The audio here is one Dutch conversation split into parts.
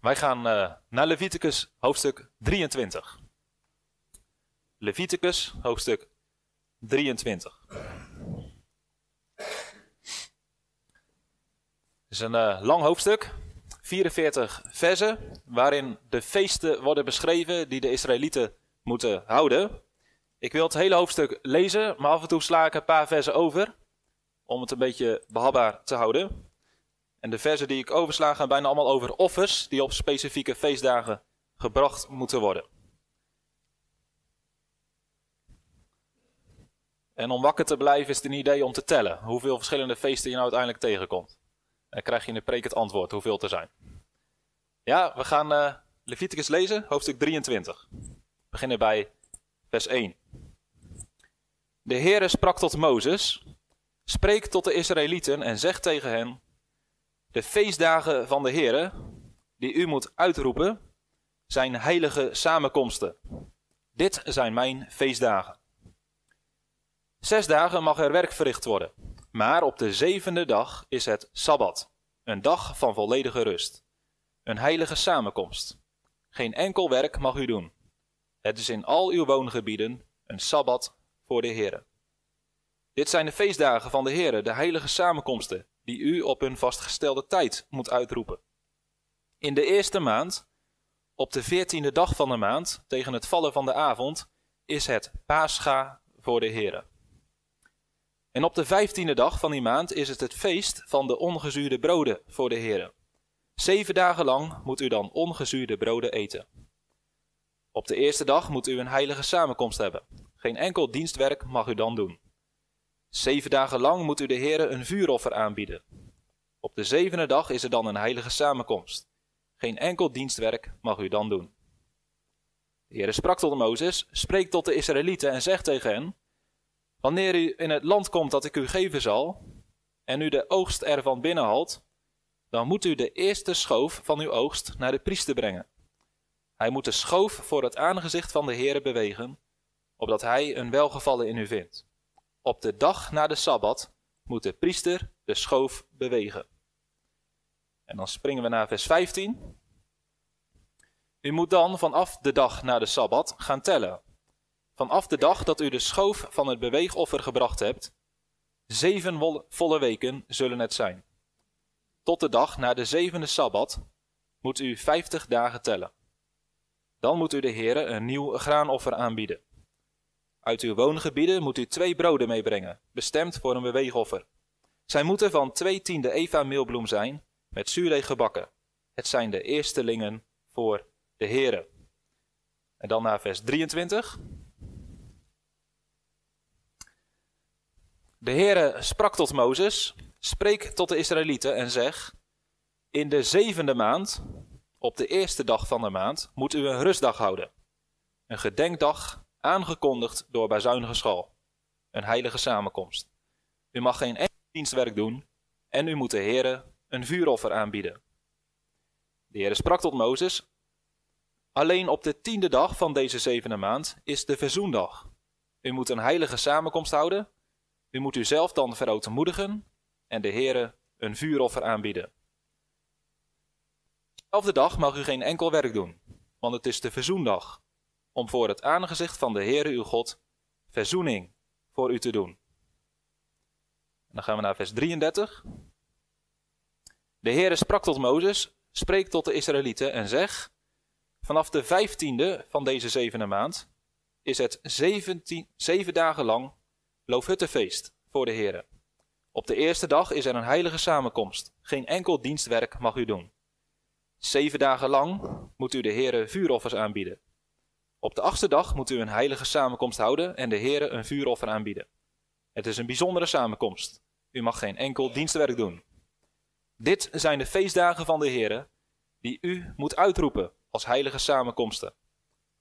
Wij gaan uh, naar Leviticus hoofdstuk 23. Leviticus hoofdstuk 23. Het is een uh, lang hoofdstuk, 44 versen, waarin de feesten worden beschreven die de Israëlieten moeten houden. Ik wil het hele hoofdstuk lezen, maar af en toe sla ik een paar versen over, om het een beetje behapbaar te houden. En de versen die ik oversla gaan bijna allemaal over offers die op specifieke feestdagen gebracht moeten worden. En om wakker te blijven is het een idee om te tellen hoeveel verschillende feesten je nou uiteindelijk tegenkomt. Dan krijg je in de preek het antwoord hoeveel er zijn. Ja, we gaan uh, Leviticus lezen, hoofdstuk 23. We beginnen bij vers 1. De Heere sprak tot Mozes, spreek tot de Israëlieten en zeg tegen hen, de feestdagen van de Heere, die u moet uitroepen, zijn heilige samenkomsten. Dit zijn mijn feestdagen. Zes dagen mag er werk verricht worden, maar op de zevende dag is het Sabbat, een dag van volledige rust, een heilige samenkomst. Geen enkel werk mag u doen. Het is in al uw woongebieden een Sabbat voor de Heere. Dit zijn de feestdagen van de Heere, de heilige samenkomsten, die u op hun vastgestelde tijd moet uitroepen. In de eerste maand, op de veertiende dag van de maand, tegen het vallen van de avond, is het Pascha voor de Heere. En op de vijftiende dag van die maand is het het feest van de ongezuurde broden voor de Heere. Zeven dagen lang moet u dan ongezuurde broden eten. Op de eerste dag moet u een heilige samenkomst hebben. Geen enkel dienstwerk mag u dan doen. Zeven dagen lang moet u de Heere een vuuroffer aanbieden. Op de zevende dag is er dan een heilige samenkomst. Geen enkel dienstwerk mag u dan doen. De Heere sprak tot Mozes, spreek tot de Israëlieten en zegt tegen hen, Wanneer u in het land komt dat ik u geven zal, en u de oogst ervan binnenhaalt, dan moet u de eerste schoof van uw oogst naar de priester brengen. Hij moet de schoof voor het aangezicht van de Heere bewegen, opdat hij een welgevallen in u vindt. Op de dag na de Sabbat moet de priester de schoof bewegen. En dan springen we naar vers 15. U moet dan vanaf de dag na de Sabbat gaan tellen. Vanaf de dag dat u de schoof van het beweegoffer gebracht hebt, zeven volle weken zullen het zijn. Tot de dag na de zevende Sabbat moet u vijftig dagen tellen. Dan moet u de Heere een nieuw graanoffer aanbieden. Uit uw woongebieden moet u twee broden meebrengen, bestemd voor een beweegoffer. Zij moeten van twee tiende eva meelbloem zijn, met zuurdeeg gebakken. Het zijn de eerstelingen voor de Heere. En dan naar vers 23. De Heere sprak tot Mozes, spreek tot de Israëlieten en zeg, in de zevende maand, op de eerste dag van de maand, moet u een rustdag houden. Een gedenkdag aangekondigd door bazuinige schal. Een heilige samenkomst. U mag geen enkel dienstwerk doen en u moet de Heere een vuuroffer aanbieden. De Heere sprak tot Mozes, alleen op de tiende dag van deze zevende maand is de verzoendag. U moet een heilige samenkomst houden, u moet uzelf dan verootmoedigen en de Heere een vuuroffer aanbieden. Dezelfde dag mag u geen enkel werk doen, want het is de verzoendag om voor het aangezicht van de Heere uw God verzoening voor u te doen. En dan gaan we naar vers 33. De Heere sprak tot Mozes, spreek tot de Israëlieten en zeg, vanaf de vijftiende van deze zevende maand is het zeventien, zeven dagen lang loofhuttenfeest voor de Heere. Op de eerste dag is er een heilige samenkomst, geen enkel dienstwerk mag u doen. Zeven dagen lang moet u de Heere vuuroffers aanbieden. Op de achtste dag moet u een heilige samenkomst houden en de Heere een vuuroffer aanbieden. Het is een bijzondere samenkomst. U mag geen enkel dienstwerk doen. Dit zijn de feestdagen van de Heere, die u moet uitroepen als heilige samenkomsten.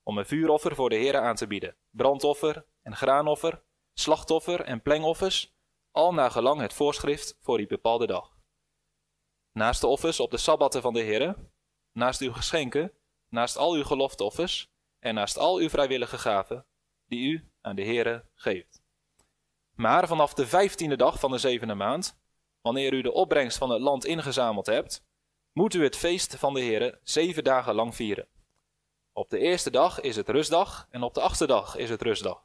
Om een vuuroffer voor de Heere aan te bieden, brandoffer en graanoffer, slachtoffer en plengoffers, al naar gelang het voorschrift voor die bepaalde dag. Naast de offers op de sabbatten van de Heere, naast uw geschenken, naast al uw geloftoffers, en naast al uw vrijwillige gaven die u aan de Heere geeft. Maar vanaf de vijftiende dag van de zevende maand, wanneer u de opbrengst van het land ingezameld hebt, moet u het feest van de Heere zeven dagen lang vieren. Op de eerste dag is het rustdag en op de achtste dag is het rustdag.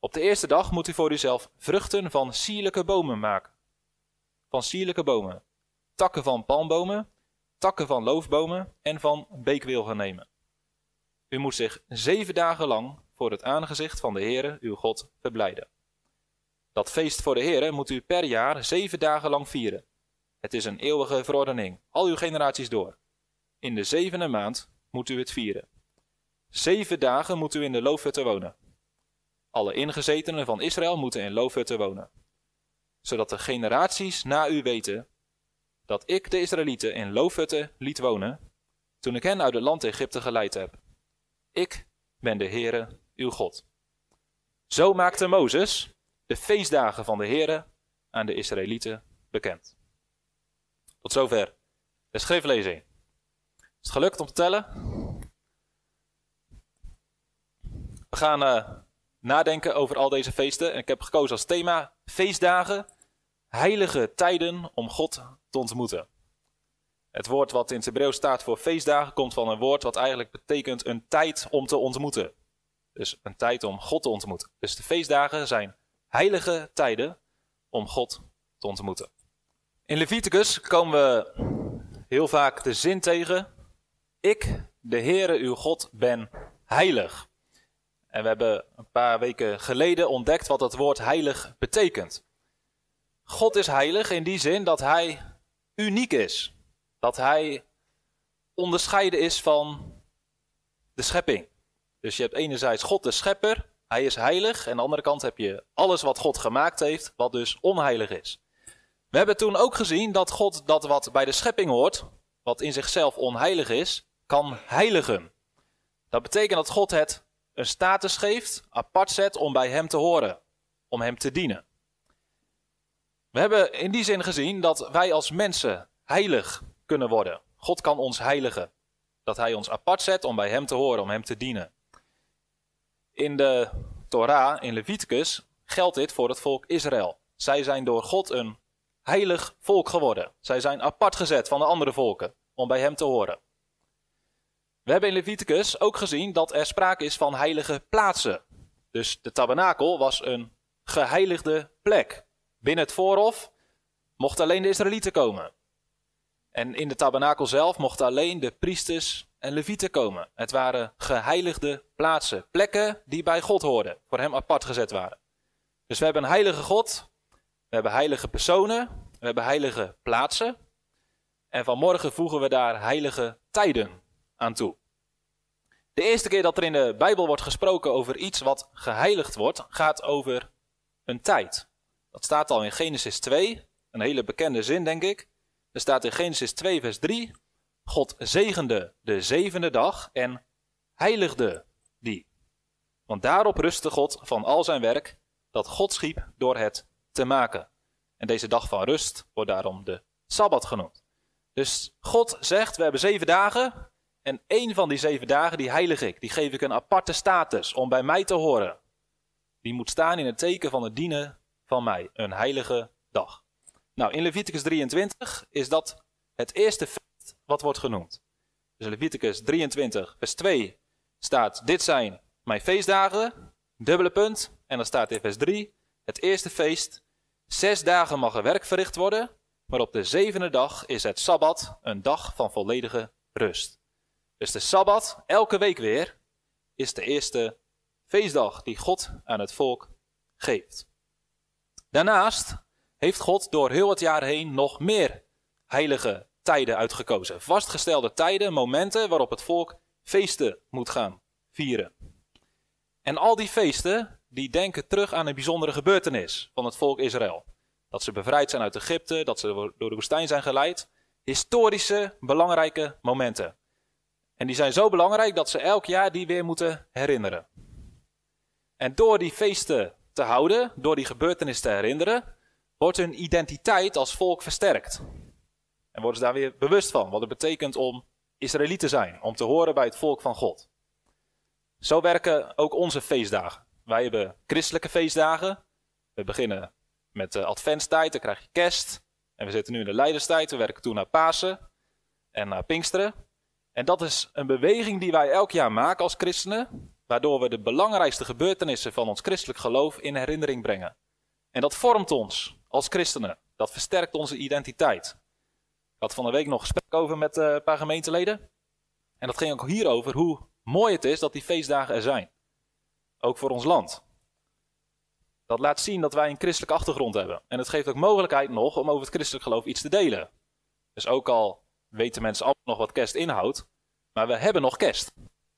Op de eerste dag moet u voor uzelf vruchten van sierlijke bomen maken. Van sierlijke bomen, takken van palmbomen, takken van loofbomen en van beekwilgen nemen. U moet zich zeven dagen lang voor het aangezicht van de Heere, uw God, verblijden. Dat feest voor de Heere moet u per jaar zeven dagen lang vieren. Het is een eeuwige verordening, al uw generaties door. In de zevende maand moet u het vieren. Zeven dagen moet u in de loofhutten wonen. Alle ingezetenen van Israël moeten in loofhutten wonen. Zodat de generaties na u weten dat ik de Israëlieten in loofhutten liet wonen, toen ik hen uit het land Egypte geleid heb. Ik ben de Heere, uw God. Zo maakte Mozes de feestdagen van de Heere aan de Israëlieten bekend. Tot zover de schriftlezing. Is het gelukt om te tellen? We gaan uh, nadenken over al deze feesten. En ik heb gekozen als thema feestdagen, heilige tijden om God te ontmoeten. Het woord wat in het Hebreeuws staat voor feestdagen komt van een woord wat eigenlijk betekent een tijd om te ontmoeten. Dus een tijd om God te ontmoeten. Dus de feestdagen zijn heilige tijden om God te ontmoeten. In Leviticus komen we heel vaak de zin tegen: Ik, de Heere uw God, ben heilig. En we hebben een paar weken geleden ontdekt wat dat woord heilig betekent. God is heilig in die zin dat hij uniek is. Dat hij onderscheiden is van de schepping. Dus je hebt enerzijds God de schepper, hij is heilig. En aan de andere kant heb je alles wat God gemaakt heeft, wat dus onheilig is. We hebben toen ook gezien dat God dat wat bij de schepping hoort, wat in zichzelf onheilig is, kan heiligen. Dat betekent dat God het een status geeft, apart zet om bij Hem te horen, om Hem te dienen. We hebben in die zin gezien dat wij als mensen heilig kunnen worden. God kan ons heiligen. Dat Hij ons apart zet om bij Hem te horen, om Hem te dienen. In de Torah, in Leviticus, geldt dit voor het volk Israël. Zij zijn door God een heilig volk geworden. Zij zijn apart gezet van de andere volken om bij Hem te horen. We hebben in Leviticus ook gezien dat er sprake is van heilige plaatsen. Dus de tabernakel was een geheiligde plek. Binnen het voorhof mochten alleen de Israëlieten komen. En in de tabernakel zelf mochten alleen de priesters en levieten komen. Het waren geheiligde plaatsen, plekken die bij God hoorden, voor hem apart gezet waren. Dus we hebben een heilige God, we hebben heilige personen, we hebben heilige plaatsen. En vanmorgen voegen we daar heilige tijden aan toe. De eerste keer dat er in de Bijbel wordt gesproken over iets wat geheiligd wordt, gaat over een tijd. Dat staat al in Genesis 2, een hele bekende zin denk ik. Er staat in Genesis 2, vers 3: God zegende de zevende dag en heiligde die. Want daarop rustte God van al zijn werk dat God schiep door het te maken. En deze dag van rust wordt daarom de Sabbat genoemd. Dus God zegt, we hebben zeven dagen. En één van die zeven dagen, die heilig ik. Die geef ik een aparte status om bij mij te horen. Die moet staan in het teken van het dienen van mij. Een heilige dag. Nou, in Leviticus 23 is dat het eerste feest wat wordt genoemd. Dus Leviticus 23, vers 2 staat: Dit zijn mijn feestdagen. Dubbele punt. En dan staat in vers 3: Het eerste feest. Zes dagen mag er werk verricht worden. Maar op de zevende dag is het sabbat een dag van volledige rust. Dus de sabbat, elke week weer, is de eerste feestdag die God aan het volk geeft. Daarnaast heeft God door heel het jaar heen nog meer heilige tijden uitgekozen. Vastgestelde tijden, momenten waarop het volk feesten moet gaan vieren. En al die feesten, die denken terug aan een bijzondere gebeurtenis van het volk Israël. Dat ze bevrijd zijn uit Egypte, dat ze door de woestijn zijn geleid. Historische, belangrijke momenten. En die zijn zo belangrijk dat ze elk jaar die weer moeten herinneren. En door die feesten te houden, door die gebeurtenis te herinneren, wordt hun identiteit als volk versterkt. En worden ze daar weer bewust van, wat het betekent om Israëliet te zijn, om te horen bij het volk van God. Zo werken ook onze feestdagen. Wij hebben christelijke feestdagen. We beginnen met de adventstijd, dan krijg je kerst. En we zitten nu in de leiderstijd, we werken toe naar Pasen. en naar Pinksteren. En dat is een beweging die wij elk jaar maken als christenen, waardoor we de belangrijkste gebeurtenissen van ons christelijk geloof in herinnering brengen. En dat vormt ons als christenen. Dat versterkt onze identiteit. Ik had van de week nog gesprek over met eh, een paar gemeenteleden. En dat ging ook hierover hoe mooi het is dat die feestdagen er zijn. Ook voor ons land. Dat laat zien dat wij een christelijke achtergrond hebben. En het geeft ook mogelijkheid nog om over het christelijk geloof iets te delen. Dus ook al weten mensen allemaal nog wat kerst inhoudt, maar we hebben nog kerst.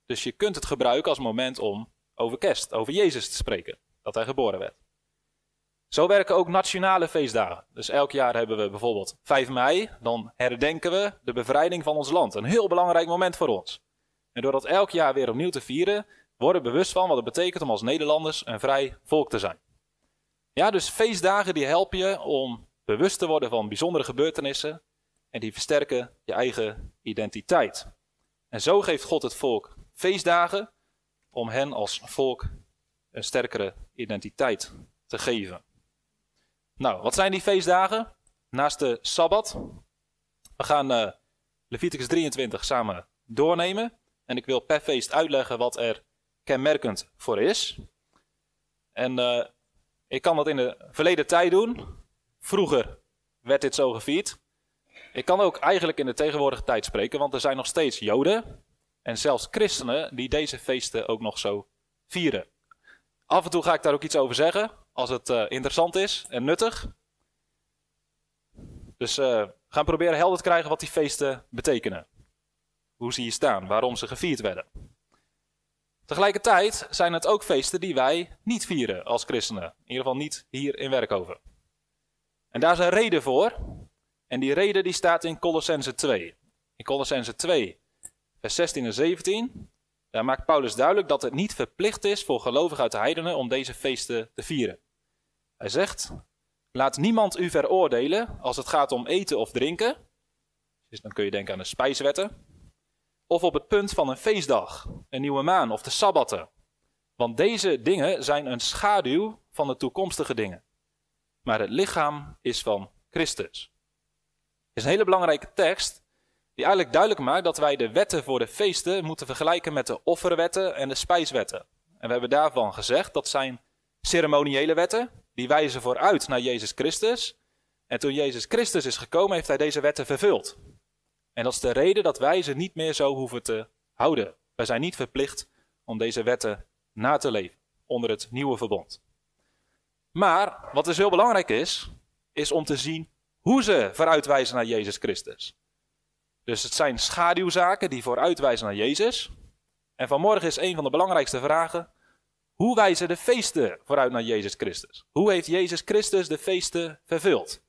Dus je kunt het gebruiken als moment om over kerst, over Jezus te spreken, dat hij geboren werd. Zo werken ook nationale feestdagen. Dus elk jaar hebben we bijvoorbeeld 5 mei, dan herdenken we de bevrijding van ons land. Een heel belangrijk moment voor ons. En door dat elk jaar weer opnieuw te vieren, worden we bewust van wat het betekent om als Nederlanders een vrij volk te zijn. Ja, dus feestdagen die helpen je om bewust te worden van bijzondere gebeurtenissen en die versterken je eigen identiteit. En zo geeft God het volk feestdagen om hen als volk een sterkere identiteit te geven. Nou, wat zijn die feestdagen? Naast de Sabbat. We gaan uh, Leviticus 23 samen doornemen. En ik wil per feest uitleggen wat er kenmerkend voor is. En uh, ik kan dat in de verleden tijd doen. Vroeger werd dit zo gevierd. Ik kan ook eigenlijk in de tegenwoordige tijd spreken, want er zijn nog steeds Joden en zelfs christenen die deze feesten ook nog zo vieren. Af en toe ga ik daar ook iets over zeggen, als het uh, interessant is en nuttig. Dus uh, gaan proberen helder te krijgen wat die feesten betekenen. Hoe ze hier staan, waarom ze gevierd werden. Tegelijkertijd zijn het ook feesten die wij niet vieren als christenen. In ieder geval niet hier in Werkhoven. En daar is een reden voor. En die reden die staat in Colossense 2. In Colossense 2, vers 16 en 17, daar maakt Paulus duidelijk dat het niet verplicht is voor gelovigen uit de heidenen om deze feesten te vieren. Hij zegt, laat niemand u veroordelen als het gaat om eten of drinken. Dus dan kun je denken aan de spijswetten. Of op het punt van een feestdag, een nieuwe maan of de sabbatten. Want deze dingen zijn een schaduw van de toekomstige dingen. Maar het lichaam is van Christus is een hele belangrijke tekst die eigenlijk duidelijk maakt dat wij de wetten voor de feesten moeten vergelijken met de offerwetten en de spijswetten. En we hebben daarvan gezegd dat zijn ceremoniële wetten, die wijzen vooruit naar Jezus Christus. En toen Jezus Christus is gekomen, heeft hij deze wetten vervuld. En dat is de reden dat wij ze niet meer zo hoeven te houden. Wij zijn niet verplicht om deze wetten na te leven onder het nieuwe verbond. Maar wat dus heel belangrijk is, is om te zien hoe ze vooruitwijzen naar Jezus Christus. Dus het zijn schaduwzaken die vooruitwijzen naar Jezus. En vanmorgen is een van de belangrijkste vragen: hoe wijzen de feesten vooruit naar Jezus Christus? Hoe heeft Jezus Christus de feesten vervuld?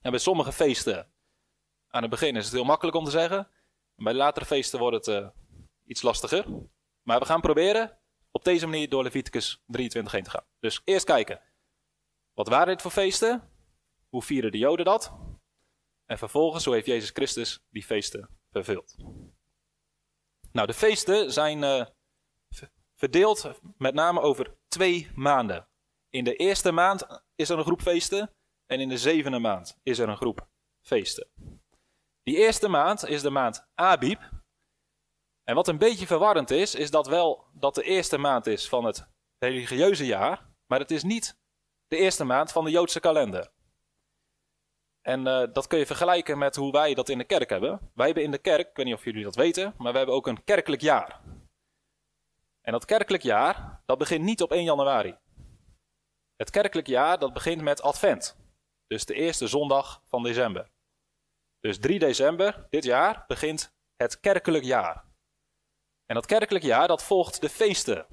En bij sommige feesten, aan het begin is het heel makkelijk om te zeggen. Bij latere feesten wordt het uh, iets lastiger. Maar we gaan proberen op deze manier door Leviticus 23 heen te gaan. Dus eerst kijken. Wat waren dit voor feesten? Hoe vieren de Joden dat? En vervolgens, hoe heeft Jezus Christus die feesten vervuld? Nou, de feesten zijn uh, verdeeld met name over twee maanden. In de eerste maand is er een groep feesten en in de zevende maand is er een groep feesten. Die eerste maand is de maand Abib. En wat een beetje verwarrend is, is dat wel dat de eerste maand is van het religieuze jaar, maar het is niet de eerste maand van de Joodse kalender. En uh, dat kun je vergelijken met hoe wij dat in de kerk hebben. Wij hebben in de kerk, ik weet niet of jullie dat weten, maar we hebben ook een kerkelijk jaar. En dat kerkelijk jaar, dat begint niet op 1 januari. Het kerkelijk jaar, dat begint met Advent. Dus de eerste zondag van december. Dus 3 december dit jaar begint het kerkelijk jaar. En dat kerkelijk jaar, dat volgt de feesten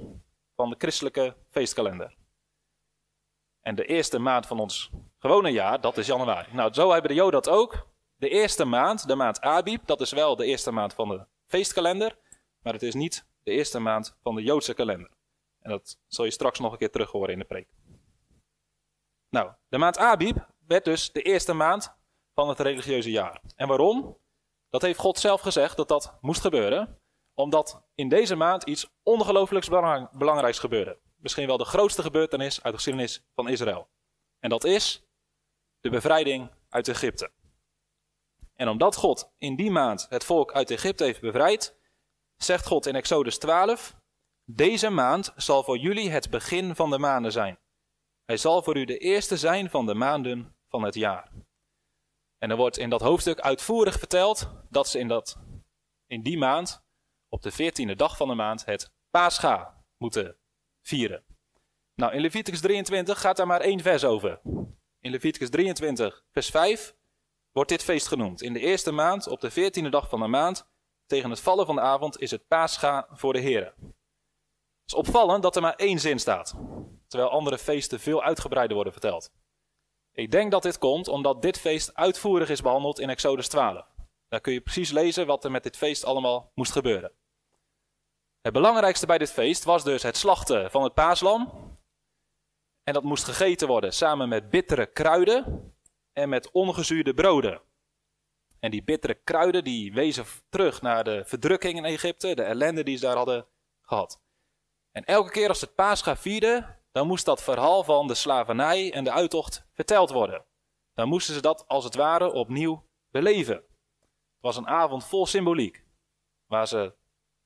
van de christelijke feestkalender. En de eerste maand van ons gewone jaar, dat is januari. Nou, zo hebben de Joden dat ook. De eerste maand, de maand Abib, dat is wel de eerste maand van de feestkalender. Maar het is niet de eerste maand van de Joodse kalender. En dat zul je straks nog een keer terug horen in de preek. Nou, de maand Abib werd dus de eerste maand van het religieuze jaar. En waarom? Dat heeft God zelf gezegd dat dat moest gebeuren. Omdat in deze maand iets ongelooflijks belangrijks gebeurde misschien wel de grootste gebeurtenis uit de geschiedenis van Israël. En dat is de bevrijding uit Egypte. En omdat God in die maand het volk uit Egypte heeft bevrijd, zegt God in Exodus 12: Deze maand zal voor jullie het begin van de maanden zijn. Hij zal voor u de eerste zijn van de maanden van het jaar. En er wordt in dat hoofdstuk uitvoerig verteld dat ze in, dat, in die maand, op de veertiende dag van de maand, het Pascha moeten vieren. Nou, in Leviticus 23 gaat daar maar één vers over. In Leviticus 23, vers 5 wordt dit feest genoemd. In de eerste maand, op de veertiende dag van de maand, tegen het vallen van de avond, is het Pascha voor de Heren. Het is opvallend dat er maar één zin staat, terwijl andere feesten veel uitgebreider worden verteld. Ik denk dat dit komt omdat dit feest uitvoerig is behandeld in Exodus 12. Daar kun je precies lezen wat er met dit feest allemaal moest gebeuren. Het belangrijkste bij dit feest was dus het slachten van het paaslam. En dat moest gegeten worden samen met bittere kruiden en met ongezuurde broden. En die bittere kruiden die wezen terug naar de verdrukking in Egypte, de ellende die ze daar hadden gehad. En elke keer als het Pascha vierde, dan moest dat verhaal van de slavernij en de uittocht verteld worden. Dan moesten ze dat als het ware opnieuw beleven. Het was een avond vol symboliek, waar ze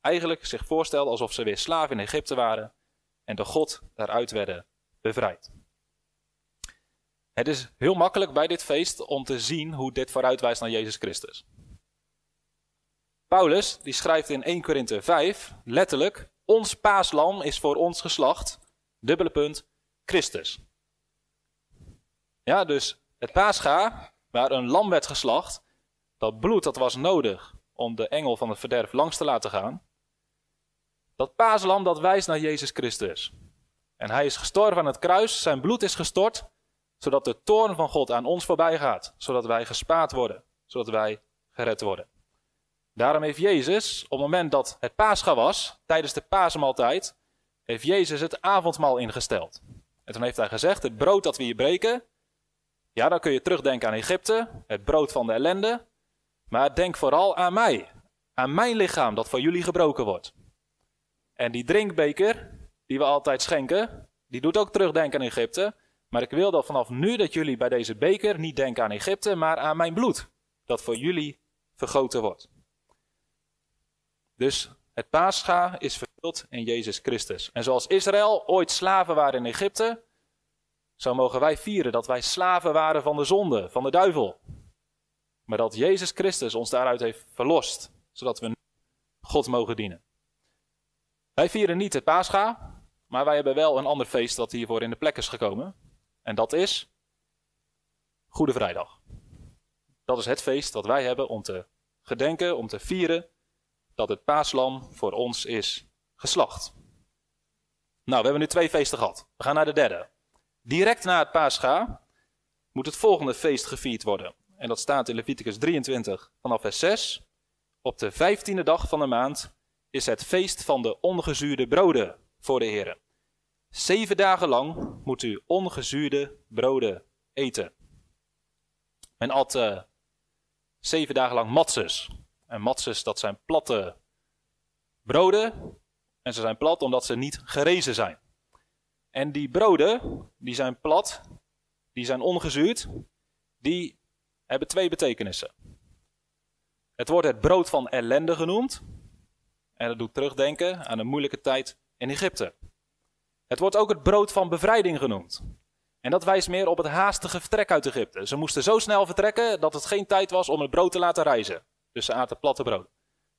eigenlijk zich voorstelden alsof ze weer slaven in Egypte waren en de God daaruit werden bevrijd. Het is heel makkelijk bij dit feest om te zien hoe dit vooruitwijst naar Jezus Christus. Paulus die schrijft in 1 Korinthe 5 letterlijk: Ons paaslam is voor ons geslacht, dubbele punt, Christus. Ja, dus het paascha, waar een lam werd geslacht, dat bloed dat was nodig om de engel van het verderf langs te laten gaan. Dat paaslam dat wijst naar Jezus Christus. En hij is gestorven aan het kruis, zijn bloed is gestort, zodat de toorn van God aan ons voorbij gaat, zodat wij gespaard worden, zodat wij gered worden. Daarom heeft Jezus, op het moment dat het paascha was, tijdens de paasmaaltijd, heeft Jezus het avondmaal ingesteld. En toen heeft hij gezegd, het brood dat we hier breken, ja, dan kun je terugdenken aan Egypte, het brood van de ellende, maar denk vooral aan mij, aan mijn lichaam dat voor jullie gebroken wordt. En die drinkbeker, die we altijd schenken, die doet ook terugdenken aan Egypte. Maar ik wil dat vanaf nu dat jullie bij deze beker niet denken aan Egypte, maar aan mijn bloed, dat voor jullie vergoten wordt. Dus het paascha is vervuld in Jezus Christus. En zoals Israël ooit slaven waren in Egypte, zo mogen wij vieren dat wij slaven waren van de zonde, van de duivel. Maar dat Jezus Christus ons daaruit heeft verlost, zodat we God mogen dienen. Wij vieren niet het paascha, maar wij hebben wel een ander feest dat hiervoor in de plek is gekomen. En dat is Goede Vrijdag. Dat is het feest dat wij hebben om te gedenken, om te vieren dat het paaslam voor ons is geslacht. Nou, we hebben nu twee feesten gehad. We gaan naar de derde. Direct na het paascha moet het volgende feest gevierd worden. En dat staat in Leviticus 23 vanaf vers 6. Op de vijftiende dag van de maand is het feest van de ongezuurde broden voor de Heer. Zeven dagen lang moet u ongezuurde broden eten. Men at uh, zeven dagen lang matzes. En matzes, dat zijn platte broden. En ze zijn plat omdat ze niet gerezen zijn. En die broden, die zijn plat, die zijn ongezuurd, die hebben twee betekenissen. Het wordt het brood van ellende genoemd. En dat doet terugdenken aan een moeilijke tijd in Egypte. Het wordt ook het brood van bevrijding genoemd. En dat wijst meer op het haastige vertrek uit Egypte. Ze moesten zo snel vertrekken dat het geen tijd was om het brood te laten reizen. Dus ze aten platte brood.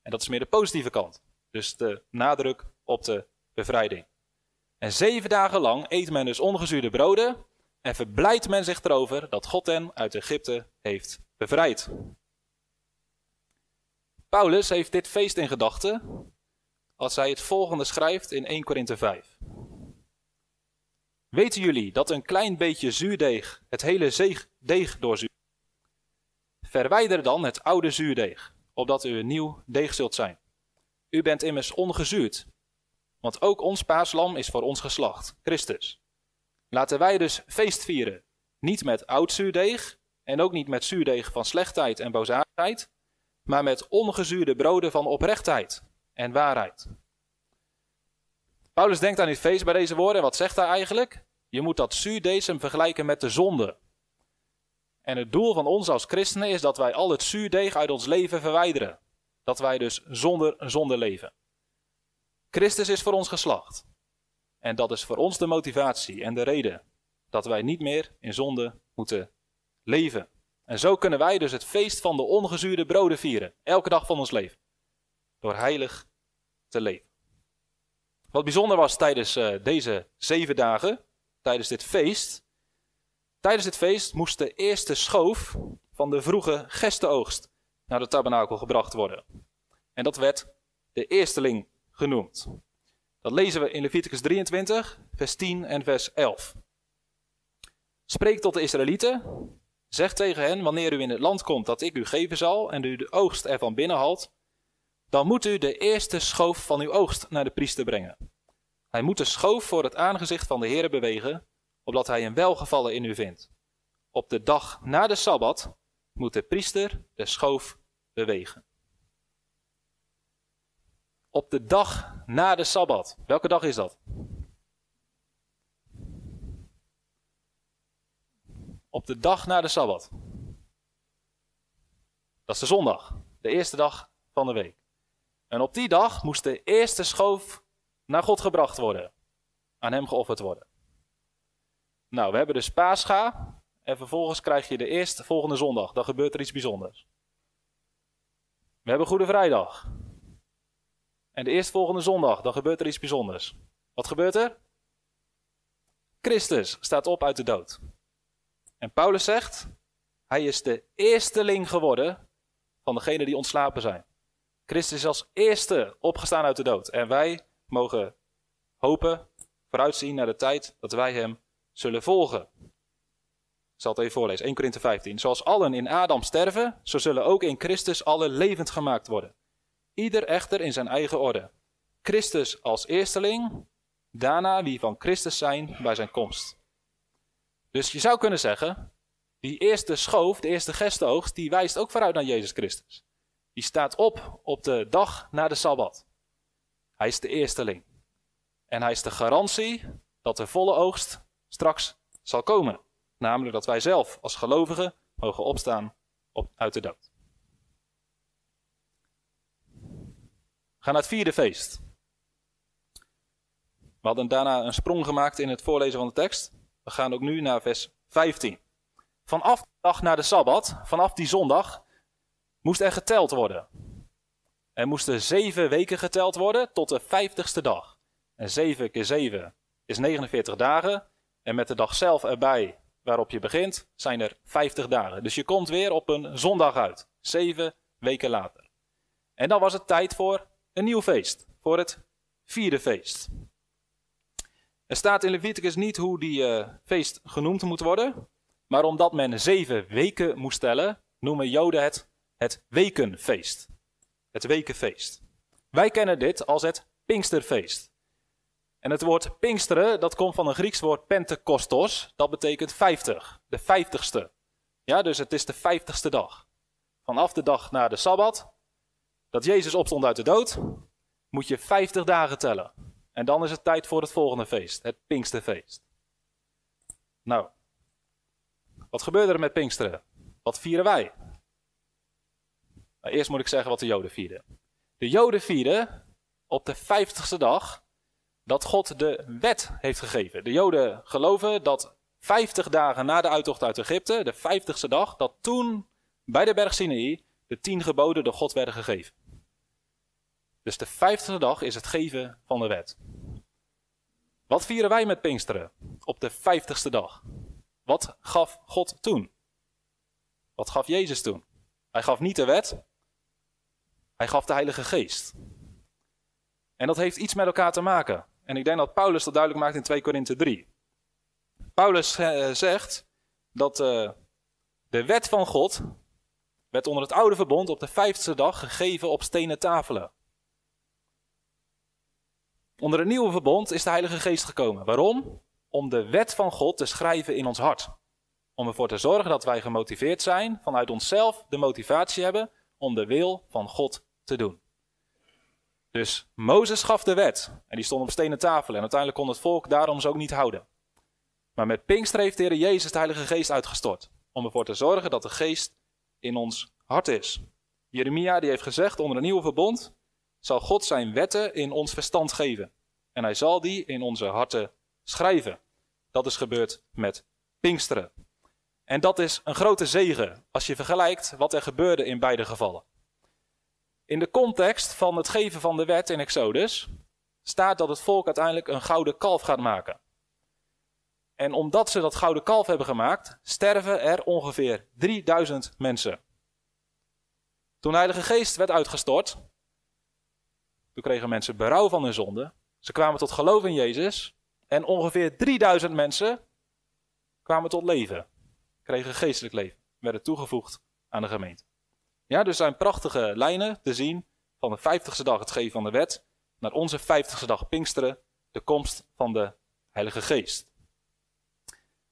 En dat is meer de positieve kant. Dus de nadruk op de bevrijding. En zeven dagen lang eet men dus ongezuurde broden en verblijdt men zich erover dat God hen uit Egypte heeft bevrijd. Paulus heeft dit feest in gedachten als hij het volgende schrijft in 1 Korinthe 5. Weten jullie dat een klein beetje zuurdeeg het hele deeg doorzuurt? Verwijder dan het oude zuurdeeg, opdat u een nieuw deeg zult zijn. U bent immers ongezuurd, want ook ons paaslam is voor ons geslacht, Christus. Laten wij dus feest vieren, niet met oud zuurdeeg en ook niet met zuurdeeg van slechtheid en boosaardigheid, maar met ongezuurde broden van oprechtheid en waarheid. Paulus denkt aan dit feest bij deze woorden. En wat zegt hij eigenlijk? Je moet dat zuurdesem vergelijken met de zonde. En het doel van ons als christenen is dat wij al het zuurdeeg uit ons leven verwijderen. Dat wij dus zonder zonde leven. Christus is voor ons geslacht. En dat is voor ons de motivatie en de reden dat wij niet meer in zonde moeten leven. En zo kunnen wij dus het feest van de ongezuurde broden vieren, elke dag van ons leven. Door heilig te leven. Wat bijzonder was tijdens uh, deze zeven dagen, tijdens dit feest. Tijdens dit feest moest de eerste schoof van de vroege gestenoogst naar de tabernakel gebracht worden. En dat werd de eersteling genoemd. Dat lezen we in Leviticus 23, vers 10 en vers 11. Spreek tot de Israëlieten, zeg tegen hen, wanneer u in het land komt dat ik u geven zal en u de oogst ervan binnenhaalt, dan moet u de eerste schoof van uw oogst naar de priester brengen. Hij moet de schoof voor het aangezicht van de Heer bewegen, opdat hij een welgevallen in u vindt. Op de dag na de Sabbat moet de priester de schoof bewegen. Op de dag na de Sabbat. Welke dag is dat? Op de dag na de Sabbat. Dat is de zondag, de eerste dag van de week. En op die dag moest de eerste schoof naar God gebracht worden. Aan hem geofferd worden. Nou, we hebben dus Pascha. En vervolgens krijg je de eerste volgende zondag. Dan gebeurt er iets bijzonders. We hebben Goede Vrijdag. En de eerstvolgende zondag, dan gebeurt er iets bijzonders. Wat gebeurt er? Christus staat op uit de dood. En Paulus zegt, hij is de eersteling geworden van degenen die ontslapen zijn. Christus is als eerste opgestaan uit de dood. En wij mogen hopen, vooruitzien naar de tijd dat wij hem zullen volgen. Ik zal het even voorlezen, 1 Korinthe 15. Zoals allen in Adam sterven, zo zullen ook in Christus alle levend gemaakt worden. Ieder echter in zijn eigen orde. Christus als eersteling, daarna wie van Christus zijn bij zijn komst. Dus je zou kunnen zeggen, die eerste schoof, de eerste gestoogst, die wijst ook vooruit naar Jezus Christus. Die staat op op de dag na de Sabbat. Hij is de eersteling. En hij is de garantie dat de volle oogst straks zal komen. Namelijk dat wij zelf als gelovigen mogen opstaan op, uit de dood. gaan naar het vierde feest. We hadden daarna een sprong gemaakt in het voorlezen van de tekst. We gaan ook nu naar vers 15. Vanaf de dag na de Sabbat, vanaf die zondag, moest er geteld worden. Er moesten zeven weken geteld worden tot de vijftigste dag. En zeven keer zeven is 49 dagen. En met de dag zelf erbij waarop je begint, zijn er 50 dagen. Dus je komt weer op een zondag uit. Zeven weken later. En dan was het tijd voor een nieuw feest, voor het vierde feest. Er staat in Leviticus niet hoe die uh, feest genoemd moet worden, maar omdat men zeven weken moest tellen, noemen Joden het het wekenfeest. Het wekenfeest. Wij kennen dit als het Pinksterfeest. En het woord Pinksteren, dat komt van een Grieks woord Pentekostos, dat betekent vijftig, de vijftigste. Ja, dus het is de vijftigste dag. Vanaf de dag na de Sabbat dat Jezus opstond uit de dood, moet je 50 dagen tellen. En dan is het tijd voor het volgende feest, het Pinksterfeest. Nou, wat gebeurde er met Pinksteren? Wat vieren wij? Eerst moet ik zeggen wat de Joden vierden. De Joden vierden op de 50ste dag dat God de wet heeft gegeven. De Joden geloven dat 50 dagen na de uittocht uit Egypte, de 50ste dag, dat toen bij de berg Sinai de tien geboden door God werden gegeven. Dus de vijftigste dag is het geven van de wet. Wat vieren wij met Pinksteren op de vijftigste dag? Wat gaf God toen? Wat gaf Jezus toen? Hij gaf niet de wet, hij gaf de Heilige Geest. En dat heeft iets met elkaar te maken. En ik denk dat Paulus dat duidelijk maakt in 2 Korinthe 3. Paulus eh, zegt dat uh, de wet van God werd onder het oude verbond op de vijftigste dag gegeven op stenen tafelen. Onder het nieuwe verbond is de Heilige Geest gekomen. Waarom? Om de wet van God te schrijven in ons hart. Om ervoor te zorgen dat wij gemotiveerd zijn, vanuit onszelf de motivatie hebben om de wil van God te doen. Dus Mozes gaf de wet en die stond op stenen tafel en uiteindelijk kon het volk daarom ze ook niet houden. Maar met Pinkster heeft de Heer Jezus de Heilige Geest uitgestort om ervoor te zorgen dat de geest in ons hart is. Jeremia die heeft gezegd, onder een nieuwe verbond zal God zijn wetten in ons verstand geven. En hij zal die in onze harten schrijven. Dat is gebeurd met Pinksteren. En dat is een grote zegen als je vergelijkt wat er gebeurde in beide gevallen. In de context van het geven van de wet in Exodus staat dat het volk uiteindelijk een gouden kalf gaat maken. En omdat ze dat gouden kalf hebben gemaakt, sterven er ongeveer 3000 mensen. Toen de Heilige Geest werd uitgestort, toen kregen mensen berouw van hun zonde. Ze kwamen tot geloof in Jezus. En ongeveer 3000 mensen kwamen tot leven. Kregen geestelijk leven. Werden toegevoegd aan de gemeente. Ja, dus zijn prachtige lijnen te zien van de 50ste dag het geven van de wet naar onze 50ste dag Pinksteren, de komst van de Heilige Geest.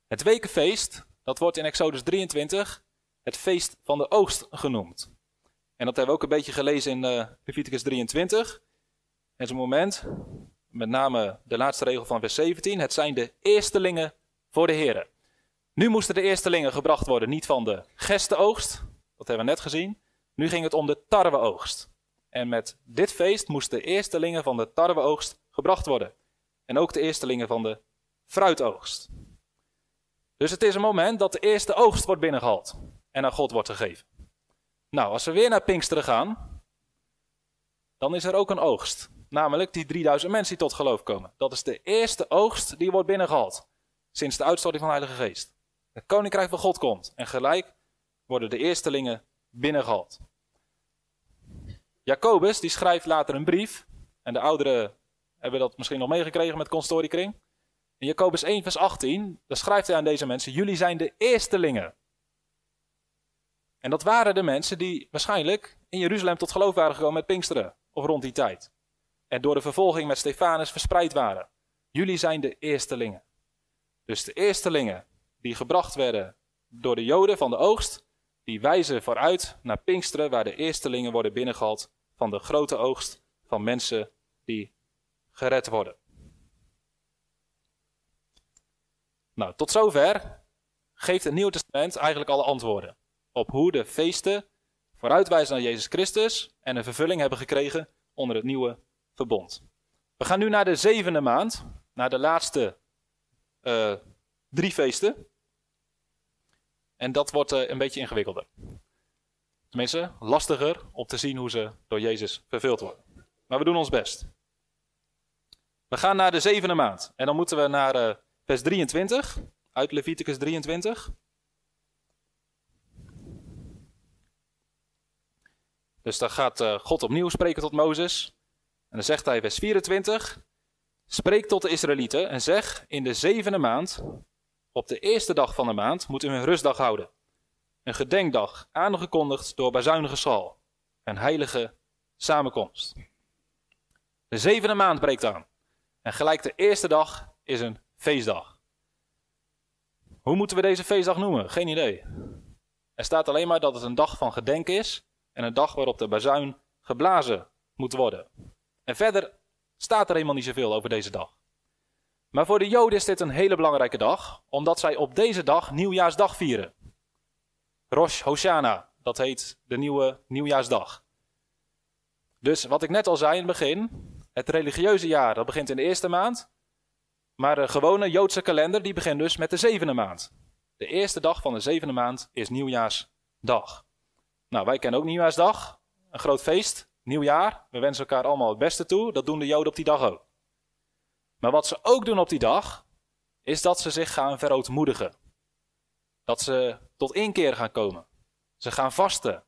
Het wekenfeest, dat wordt in Exodus 23 het feest van de oogst genoemd. En dat hebben we ook een beetje gelezen in uh, Leviticus 23. En zo'n moment, met name de laatste regel van vers 17, het zijn de eerstelingen voor de heren. Nu moesten de eerstelingen gebracht worden, niet van de gestenoogst, dat hebben we net gezien. Nu ging het om de tarweoogst. En met dit feest moesten de eerstelingen van de tarweoogst gebracht worden. En ook de eerstelingen van de fruitoogst. Dus het is een moment dat de eerste oogst wordt binnengehaald en aan God wordt gegeven. Nou, als we weer naar Pinksteren gaan, dan is er ook een oogst. Namelijk die 3000 mensen die tot geloof komen. Dat is de eerste oogst die wordt binnengehaald. Sinds de uitstorting van de Heilige Geest. Het koninkrijk van God komt. En gelijk worden de eerstelingen binnengehaald. Jacobus die schrijft later een brief. En de ouderen hebben dat misschien nog meegekregen met Constoriekring. In Jacobus 1 vers 18, dan schrijft hij aan deze mensen. Jullie zijn de eerstelingen. En dat waren de mensen die waarschijnlijk in Jeruzalem tot geloof waren gekomen met Pinksteren. Of rond die tijd en door de vervolging met Stefanus verspreid waren. Jullie zijn de eerstelingen. Dus de eerstelingen die gebracht werden door de Joden van de oogst, die wijzen vooruit naar Pinksteren, waar de eerstelingen worden binnengehaald van de grote oogst van mensen die gered worden. Nou, tot zover geeft het Nieuwe Testament eigenlijk alle antwoorden op hoe de feesten vooruitwijzen naar Jezus Christus en een vervulling hebben gekregen onder het Nieuwe verbond. We gaan nu naar de zevende maand, naar de laatste uh, drie feesten. En dat wordt uh, een beetje ingewikkelder. Tenminste, lastiger om te zien hoe ze door Jezus vervuld worden. Maar we doen ons best. We gaan naar de zevende maand. En dan moeten we naar uh, vers 23, uit Leviticus 23. Dus daar gaat uh, God opnieuw spreken tot Mozes. En dan zegt hij, vers 24: Spreek tot de Israëlieten en zeg: In de zevende maand, op de eerste dag van de maand, moet u een rustdag houden. Een gedenkdag, aangekondigd door bazuinige schal. Een heilige samenkomst. De zevende maand breekt aan. En gelijk de eerste dag is een feestdag. Hoe moeten we deze feestdag noemen? Geen idee. Er staat alleen maar dat het een dag van gedenk is en een dag waarop de bazuin geblazen moet worden. En verder staat er helemaal niet zoveel over deze dag. Maar voor de Joden is dit een hele belangrijke dag, omdat zij op deze dag nieuwjaarsdag vieren. Rosh Hoshana, dat heet de nieuwe nieuwjaarsdag. Dus wat ik net al zei in het begin, het religieuze jaar dat begint in de eerste maand, maar de gewone Joodse kalender die begint dus met de zevende maand. De eerste dag van de zevende maand is nieuwjaarsdag. Nou, wij kennen ook nieuwjaarsdag, een groot feest. Nieuwjaar, we wensen elkaar allemaal het beste toe. Dat doen de Joden op die dag ook. Maar wat ze ook doen op die dag, is dat ze zich gaan verootmoedigen. Dat ze tot inkeer gaan komen. Ze gaan vasten.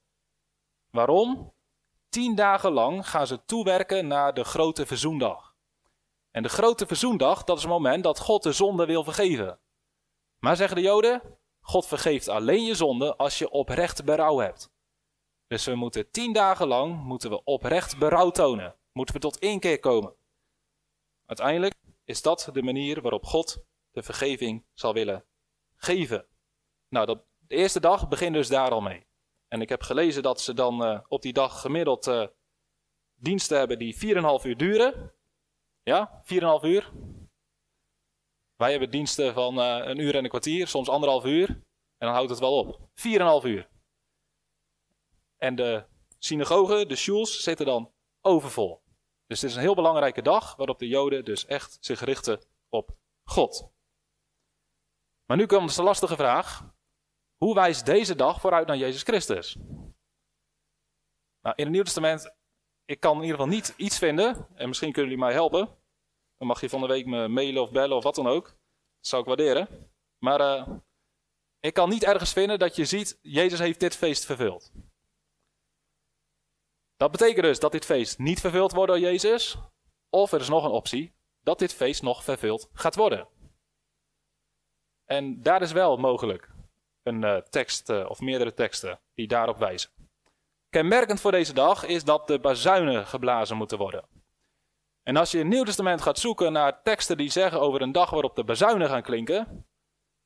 Waarom? Tien dagen lang gaan ze toewerken naar de grote verzoendag. En de grote verzoendag, dat is het moment dat God de zonde wil vergeven. Maar zeggen de Joden, God vergeeft alleen je zonde als je oprecht berouw hebt. Dus we moeten tien dagen lang moeten we oprecht berouw tonen. Moeten we tot één keer komen. Uiteindelijk is dat de manier waarop God de vergeving zal willen geven. Nou, dat, de eerste dag begint dus daar al mee. En ik heb gelezen dat ze dan uh, op die dag gemiddeld uh, diensten hebben die 4,5 uur duren. Ja, 4,5 uur. Wij hebben diensten van uh, een uur en een kwartier, soms anderhalf uur. En dan houdt het wel op. 4,5 uur. En de synagogen, de shuls, zitten dan overvol. Dus het is een heel belangrijke dag waarop de Joden dus echt zich richten op God. Maar nu komt de lastige vraag. Hoe wijst deze dag vooruit naar Jezus Christus? Nou, in het Nieuw Testament, ik kan in ieder geval niet iets vinden, en misschien kunnen jullie mij helpen. Dan mag je van de week me mailen of bellen of wat dan ook. Dat zou ik waarderen. Maar uh, ik kan niet ergens vinden dat je ziet, Jezus heeft dit feest vervuld. Dat betekent dus dat dit feest niet vervuld wordt door Jezus. Of er is nog een optie, dat dit feest nog vervuld gaat worden. En daar is wel mogelijk een uh, tekst uh, of meerdere teksten die daarop wijzen. Kenmerkend voor deze dag is dat de bazuinen geblazen moeten worden. En als je in het Nieuw Testament gaat zoeken naar teksten die zeggen over een dag waarop de bazuinen gaan klinken,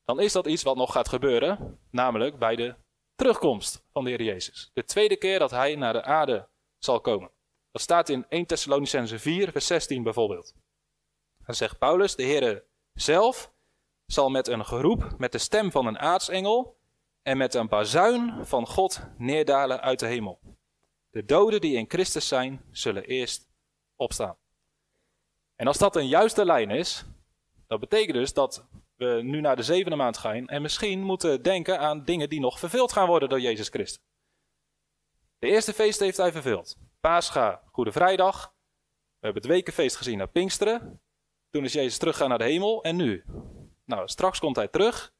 dan is dat iets wat nog gaat gebeuren, namelijk bij de terugkomst van de Heer Jezus. De tweede keer dat hij naar de aarde zal komen. Dat staat in 1 Thessalonicense 4, vers 16 bijvoorbeeld. Dan zegt Paulus, de Heer zelf zal met een geroep, met de stem van een aartsengel en met een bazuin van God neerdalen uit de hemel. De doden die in Christus zijn, zullen eerst opstaan. En als dat een juiste lijn is, dat betekent dus dat we nu naar de zevende maand gaan en misschien moeten denken aan dingen die nog vervuld gaan worden door Jezus Christus. De eerste feest heeft hij vervuld. Pascha, Goede Vrijdag. We hebben het wekenfeest gezien naar Pinksteren. Toen is Jezus teruggegaan naar de hemel. En nu? Nou, straks komt hij terug.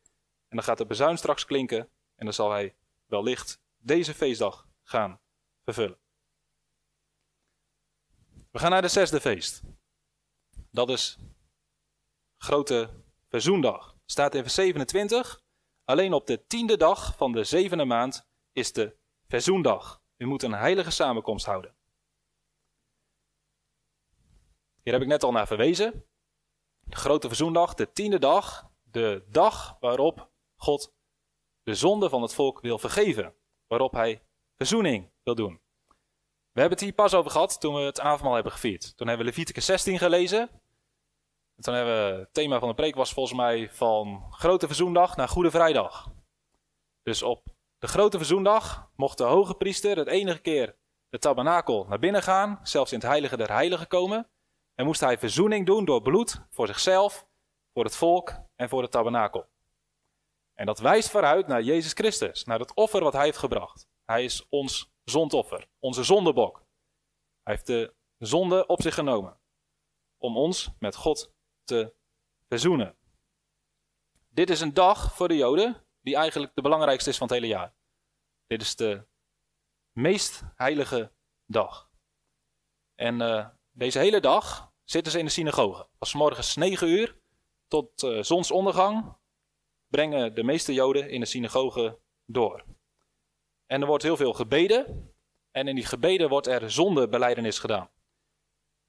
En dan gaat de bezuin straks klinken. En dan zal hij wellicht deze feestdag gaan vervullen. We gaan naar de zesde feest. Dat is grote verzoendag. Staat in vers 27. Alleen op de tiende dag van de zevende maand is de verzoendag. U moet een heilige samenkomst houden. Hier heb ik net al naar verwezen. De grote verzoendag, de tiende dag, de dag waarop God de zonde van het volk wil vergeven. Waarop hij verzoening wil doen. We hebben het hier pas over gehad toen we het avondmaal hebben gevierd. Toen hebben we Leviticus 16 gelezen. En toen hebben we, het thema van de preek was volgens mij van Grote Verzoendag naar Goede Vrijdag. Dus op de Grote Verzoendag mocht de hoge priester het enige keer de tabernakel naar binnen gaan, zelfs in het heilige der heiligen komen. En moest hij verzoening doen door bloed voor zichzelf, voor het volk en voor de tabernakel. En dat wijst vooruit naar Jezus Christus, naar het offer wat hij heeft gebracht. Hij is ons zondoffer, onze zondebok. Hij heeft de zonde op zich genomen om ons met God te verzoenen. Dit is een dag voor de Joden die eigenlijk de belangrijkste is van het hele jaar. Dit is de meest heilige dag. En uh, deze hele dag zitten ze in de synagoge. Als morgens 9 uur tot uh, zonsondergang brengen de meeste Joden in de synagoge door. En er wordt heel veel gebeden. En in die gebeden wordt er zondebeleidenis gedaan.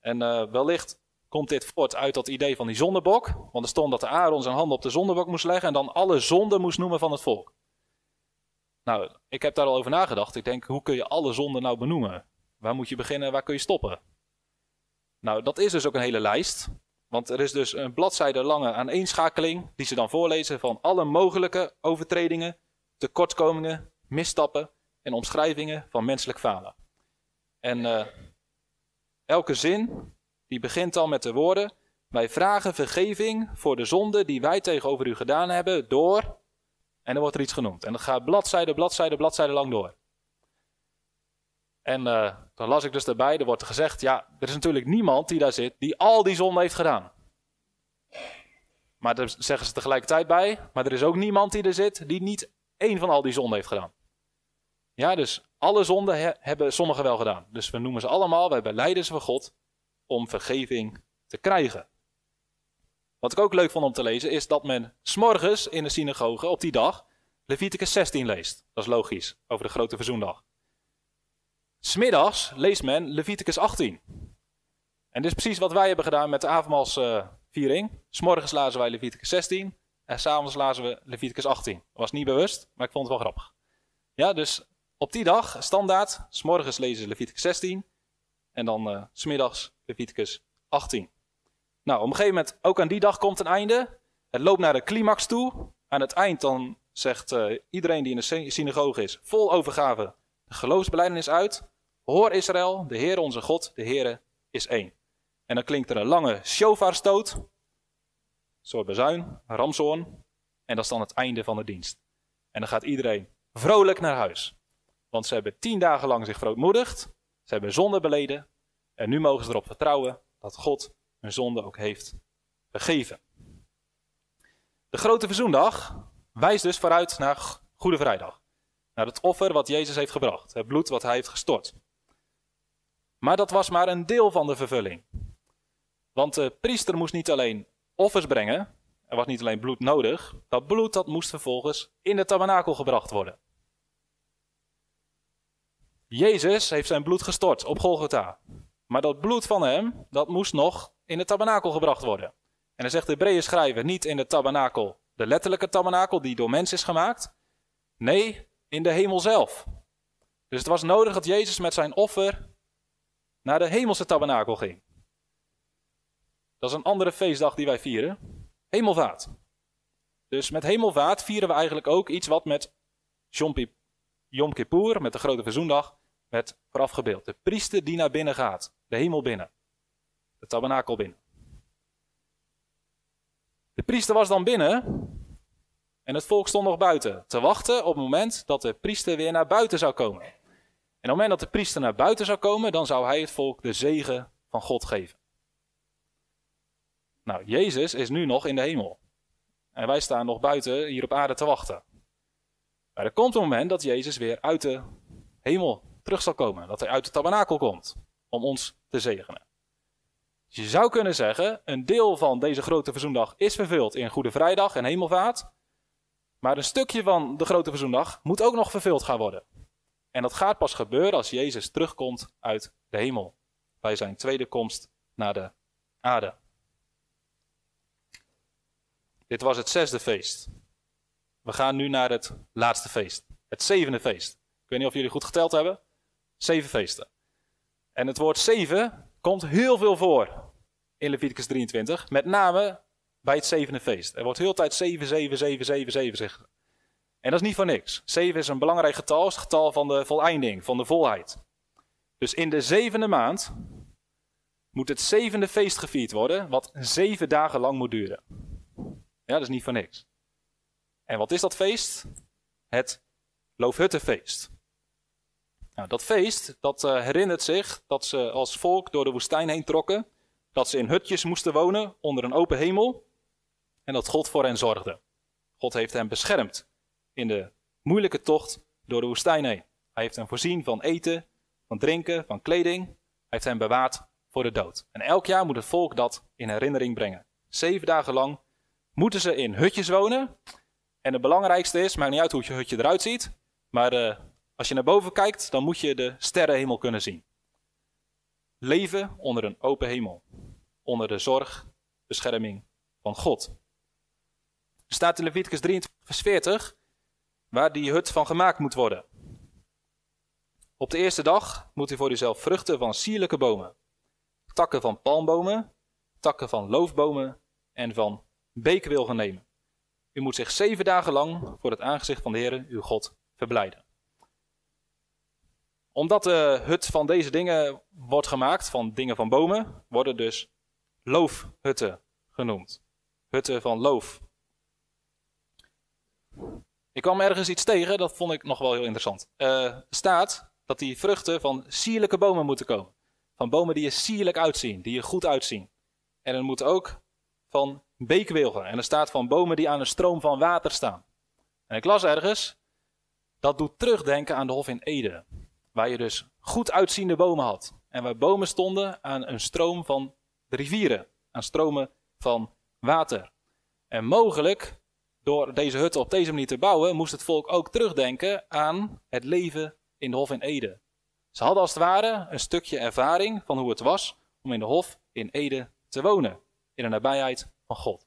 En uh, wellicht komt dit voort uit dat idee van die zondebok. Want er stond dat de Aaron zijn handen op de zondebok moest leggen en dan alle zonden moest noemen van het volk. Nou, ik heb daar al over nagedacht. Ik denk, hoe kun je alle zonden nou benoemen? Waar moet je beginnen, waar kun je stoppen? Nou, dat is dus ook een hele lijst. Want er is dus een bladzijde lange aaneenschakeling die ze dan voorlezen van alle mogelijke overtredingen, tekortkomingen, misstappen en omschrijvingen van menselijk falen. En uh, elke zin die begint al met de woorden: Wij vragen vergeving voor de zonde die wij tegenover u gedaan hebben door. En dan wordt er iets genoemd. En dat gaat bladzijde, bladzijde, bladzijde lang door. En uh, dan las ik dus daarbij, er wordt gezegd, ja, er is natuurlijk niemand die daar zit die al die zonden heeft gedaan. Maar daar zeggen ze tegelijkertijd bij, maar er is ook niemand die er zit die niet één van al die zonden heeft gedaan. Ja, dus alle zonden hebben sommigen wel gedaan. Dus we noemen ze allemaal, wij beleiden ze voor God om vergeving te krijgen. Wat ik ook leuk vond om te lezen is dat men s'morgens in de synagoge op die dag Leviticus 16 leest. Dat is logisch, over de grote verzoendag. Smiddags leest men Leviticus 18. En dit is precies wat wij hebben gedaan met de avondmaalsviering. Uh, S'morgens lazen wij Leviticus 16 en s'avonds lazen we Leviticus 18. Dat was niet bewust, maar ik vond het wel grappig. Ja, dus op die dag, standaard, s'morgens lezen Leviticus 16 en dan uh, smiddags Leviticus 18. Nou, op een gegeven moment, ook aan die dag komt een einde. Het loopt naar de climax toe. Aan het eind dan zegt uh, iedereen die in de synagoge is, vol overgave, de geloofsbeleidenis uit. Hoor Israël, de Heer onze God, de Heer is één. En dan klinkt er een lange shofarstoot, een soort bezuin, een. En dat is dan het einde van de dienst. En dan gaat iedereen vrolijk naar huis. Want ze hebben tien dagen lang zich verootmoedigd. Ze hebben zonde beleden. En nu mogen ze erop vertrouwen dat God hun zonde ook heeft vergeven. De grote verzoendag wijst dus vooruit naar Goede Vrijdag. Naar het offer wat Jezus heeft gebracht. Het bloed wat hij heeft gestort. Maar dat was maar een deel van de vervulling. Want de priester moest niet alleen offers brengen. Er was niet alleen bloed nodig. Dat bloed dat moest vervolgens in de tabernakel gebracht worden. Jezus heeft zijn bloed gestort op Golgotha. Maar dat bloed van hem, dat moest nog in de tabernakel gebracht worden. En dan zegt de Hebreeën schrijver niet in de tabernakel, de letterlijke tabernakel die door mens is gemaakt. Nee, in de hemel zelf. Dus het was nodig dat Jezus met zijn offer naar de hemelse tabernakel ging. Dat is een andere feestdag die wij vieren. Hemelvaart. Dus met hemelvaart vieren we eigenlijk ook iets wat met Yom Kippur, met de grote verzoendag, werd voorafgebeeld. De priester die naar binnen gaat, de hemel binnen, de tabernakel binnen. De priester was dan binnen en het volk stond nog buiten te wachten op het moment dat de priester weer naar buiten zou komen. En op het moment dat de priester naar buiten zou komen, dan zou hij het volk de zegen van God geven. Nou, Jezus is nu nog in de hemel. En wij staan nog buiten hier op aarde te wachten. Maar er komt een moment dat Jezus weer uit de hemel terug zal komen. Dat hij uit de tabernakel komt om ons te zegenen. Je zou kunnen zeggen, een deel van deze grote verzoendag is vervuld in Goede Vrijdag en Hemelvaart. Maar een stukje van de grote verzoendag moet ook nog vervuld gaan worden. En dat gaat pas gebeuren als Jezus terugkomt uit de hemel. Bij zijn tweede komst naar de aarde. Dit was het zesde feest. We gaan nu naar het laatste feest. Het zevende feest. Ik weet niet of jullie goed geteld hebben. Zeven feesten. En het woord zeven komt heel veel voor in Leviticus 23. Met name bij het zevende feest. Er wordt heel tijd 7, 7, 7, 7, 7 zeggen. En dat is niet voor niks. 7 is een belangrijk getal, het getal van de voleinding, van de volheid. Dus in de zevende maand moet het zevende feest gevierd worden, wat zeven dagen lang moet duren. Ja, dat is niet voor niks. En wat is dat feest? Het Loofhuttenfeest. Nou, dat feest, dat uh, herinnert zich dat ze als volk door de woestijn heen trokken. Dat ze in hutjes moesten wonen onder een open hemel. En dat God voor hen zorgde. God heeft hen beschermd in de moeilijke tocht door de woestijn heen. Hij heeft hen voorzien van eten, van drinken, van kleding. Hij heeft hen bewaard voor de dood. En elk jaar moet het volk dat in herinnering brengen. Zeven dagen lang moeten ze in hutjes wonen. En het belangrijkste is, maakt niet uit hoe je hutje eruit ziet, maar uh, als je naar boven kijkt, dan moet je de sterrenhemel kunnen zien. Leven onder een open hemel, onder de zorg, bescherming van God. Er staat in Leviticus 23, vers 40, waar die hut van gemaakt moet worden. Op de eerste dag moet u voor uzelf vruchten van sierlijke bomen, takken van palmbomen, takken van loofbomen en van beekwilgen nemen. U moet zich zeven dagen lang voor het aangezicht van de Heer, uw God, verblijden. Omdat de hut van deze dingen wordt gemaakt, van dingen van bomen, worden dus loofhutten genoemd. Hutten van loof. Ik kwam ergens iets tegen, dat vond ik nog wel heel interessant. Er staat dat die vruchten van sierlijke bomen moeten komen. Van bomen die er sierlijk uitzien, die er goed uitzien. En er moet ook van beekwilgen. En er staat van bomen die aan een stroom van water staan. En ik las ergens, dat doet terugdenken aan de Hof in Ede. Waar je dus goed uitziende bomen had. En waar bomen stonden aan een stroom van rivieren. Aan stromen van water. En mogelijk, door deze hutten op deze manier te bouwen, moest het volk ook terugdenken aan het leven in de Hof in Ede. Ze hadden als het ware een stukje ervaring van hoe het was om in de Hof in Ede te wonen. In de nabijheid God.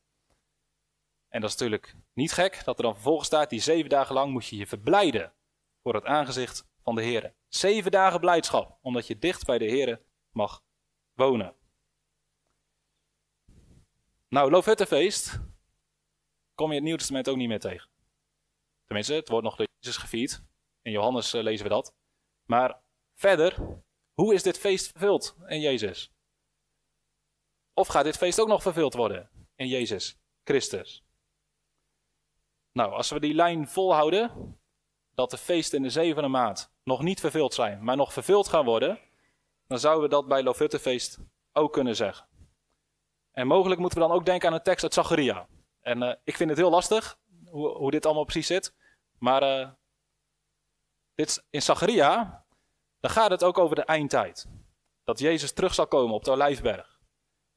En dat is natuurlijk niet gek dat er dan vervolgens staat, die zeven dagen lang moet je je verblijden voor het aangezicht van de Heer. Zeven dagen blijdschap, omdat je dicht bij de Heer mag wonen. Nou, Loofhuttenfeest kom je het Nieuw Testament ook niet meer tegen. Tenminste, het wordt nog door Jezus gevierd. In Johannes eh, lezen we dat. Maar verder, hoe is dit feest vervuld in Jezus? Of gaat dit feest ook nog vervuld worden in Jezus Christus? Nou, als we die lijn volhouden, dat de feesten in de zevende maand nog niet vervuld zijn, maar nog vervuld gaan worden, dan zouden we dat bij Lofuttefeest ook kunnen zeggen. En mogelijk moeten we dan ook denken aan een tekst uit Zacharia. En uh, ik vind het heel lastig hoe, hoe, dit allemaal precies zit. Maar uh, dit, in Zacharia, dan gaat het ook over de eindtijd. Dat Jezus terug zal komen op de Olijfberg.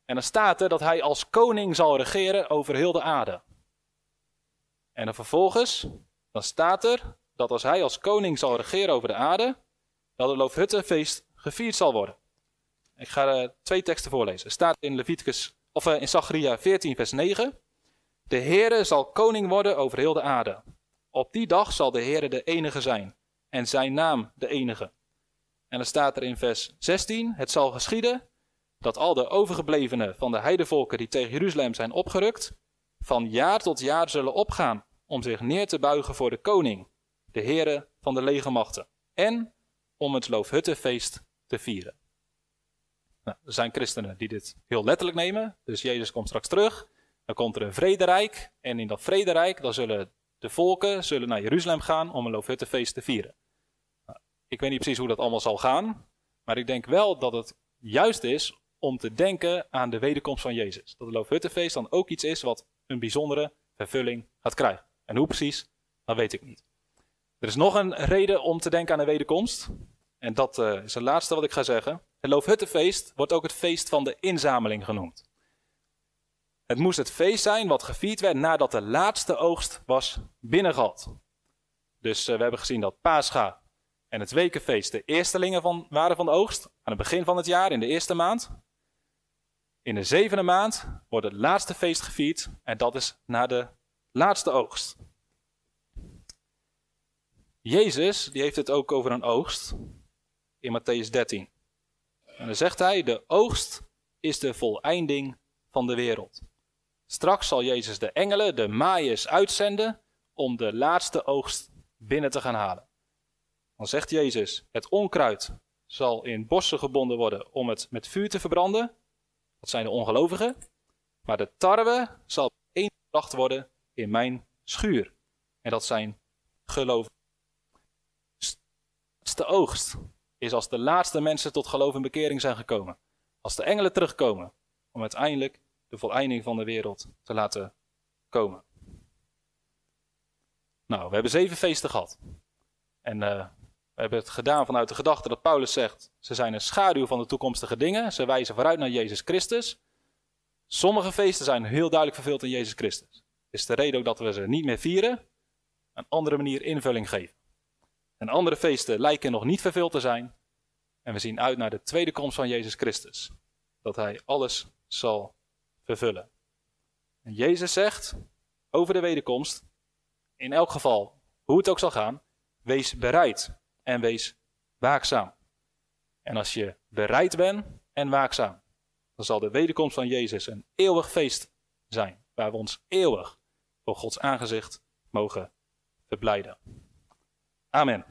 En dan staat er dat hij als koning zal regeren over heel de aarde. En vervolgens, dan staat er dat als hij als koning zal regeren over de aarde, dat het Loofhuttenfeest gevierd zal worden. Ik ga uh, twee teksten voorlezen. Er staat in Leviticus, of uh, in Zacharia 14 vers 9. De Heere zal koning worden over heel de aarde. Op die dag zal de Heere de enige zijn en zijn naam de enige. En dan staat er in vers 16: Het zal geschieden dat al de overgeblevenen van de heidevolken die tegen Jeruzalem zijn opgerukt, van jaar tot jaar zullen opgaan om zich neer te buigen voor de koning, de Heere van de legermachten, en om het Loofhuttenfeest te vieren. Nou, er zijn christenen die dit heel letterlijk nemen, dus Jezus komt straks terug, dan komt er een vrederijk, en in dat vrederijk dan zullen de volken zullen naar Jeruzalem gaan om een Loofhuttenfeest te vieren. Nou, ik weet niet precies hoe dat allemaal zal gaan, maar ik denk wel dat het juist is om te denken aan de wederkomst van Jezus. Dat het Loofhuttenfeest dan ook iets is wat een bijzondere vervulling gaat krijgen. En hoe precies, dat weet ik niet. Er is nog een reden om te denken aan de wederkomst. En dat uh, is het laatste wat ik ga zeggen. Het Loofhuttenfeest wordt ook het feest van de inzameling genoemd. Het moest het feest zijn wat gevierd werd nadat de laatste oogst was binnengehad. Dus uh, we hebben gezien dat Pascha en het wekenfeest de eerstelingen van, waren van de oogst. Aan het begin van het jaar, in de eerste maand. In de zevende maand wordt het laatste feest gevierd. En dat is na de laatste oogst. Jezus die heeft het ook over een oogst in Matthäus 13. En dan zegt hij: De oogst is de voleinding van de wereld. Straks zal Jezus de engelen, de maaiers, uitzenden om de laatste oogst binnen te gaan halen. Dan zegt Jezus: Het onkruid zal in bossen gebonden worden om het met vuur te verbranden. Dat zijn de ongelovigen. Maar de tarwe zal gebracht worden in mijn schuur. En dat zijn gelovigen. De oogst is als de laatste mensen tot geloof en bekering zijn gekomen. Als de engelen terugkomen om uiteindelijk de voleinding van de wereld te laten komen. Nou, we hebben zeven feesten gehad. En uh, we hebben het gedaan vanuit de gedachte dat Paulus zegt: ze zijn een schaduw van de toekomstige dingen. Ze wijzen vooruit naar Jezus Christus. Sommige feesten zijn heel duidelijk vervuld in Jezus Christus. Is de reden ook dat we ze niet meer vieren, een andere manier invulling geven. En andere feesten lijken nog niet vervuld te zijn. En we zien uit naar de tweede komst van Jezus Christus. Dat Hij alles zal vervullen. En Jezus zegt over de wederkomst, in elk geval, hoe het ook zal gaan, wees bereid en wees waakzaam. En als je bereid bent en waakzaam, dan zal de wederkomst van Jezus een eeuwig feest zijn, waar we ons eeuwig voor Gods aangezicht mogen verblijden. Amen.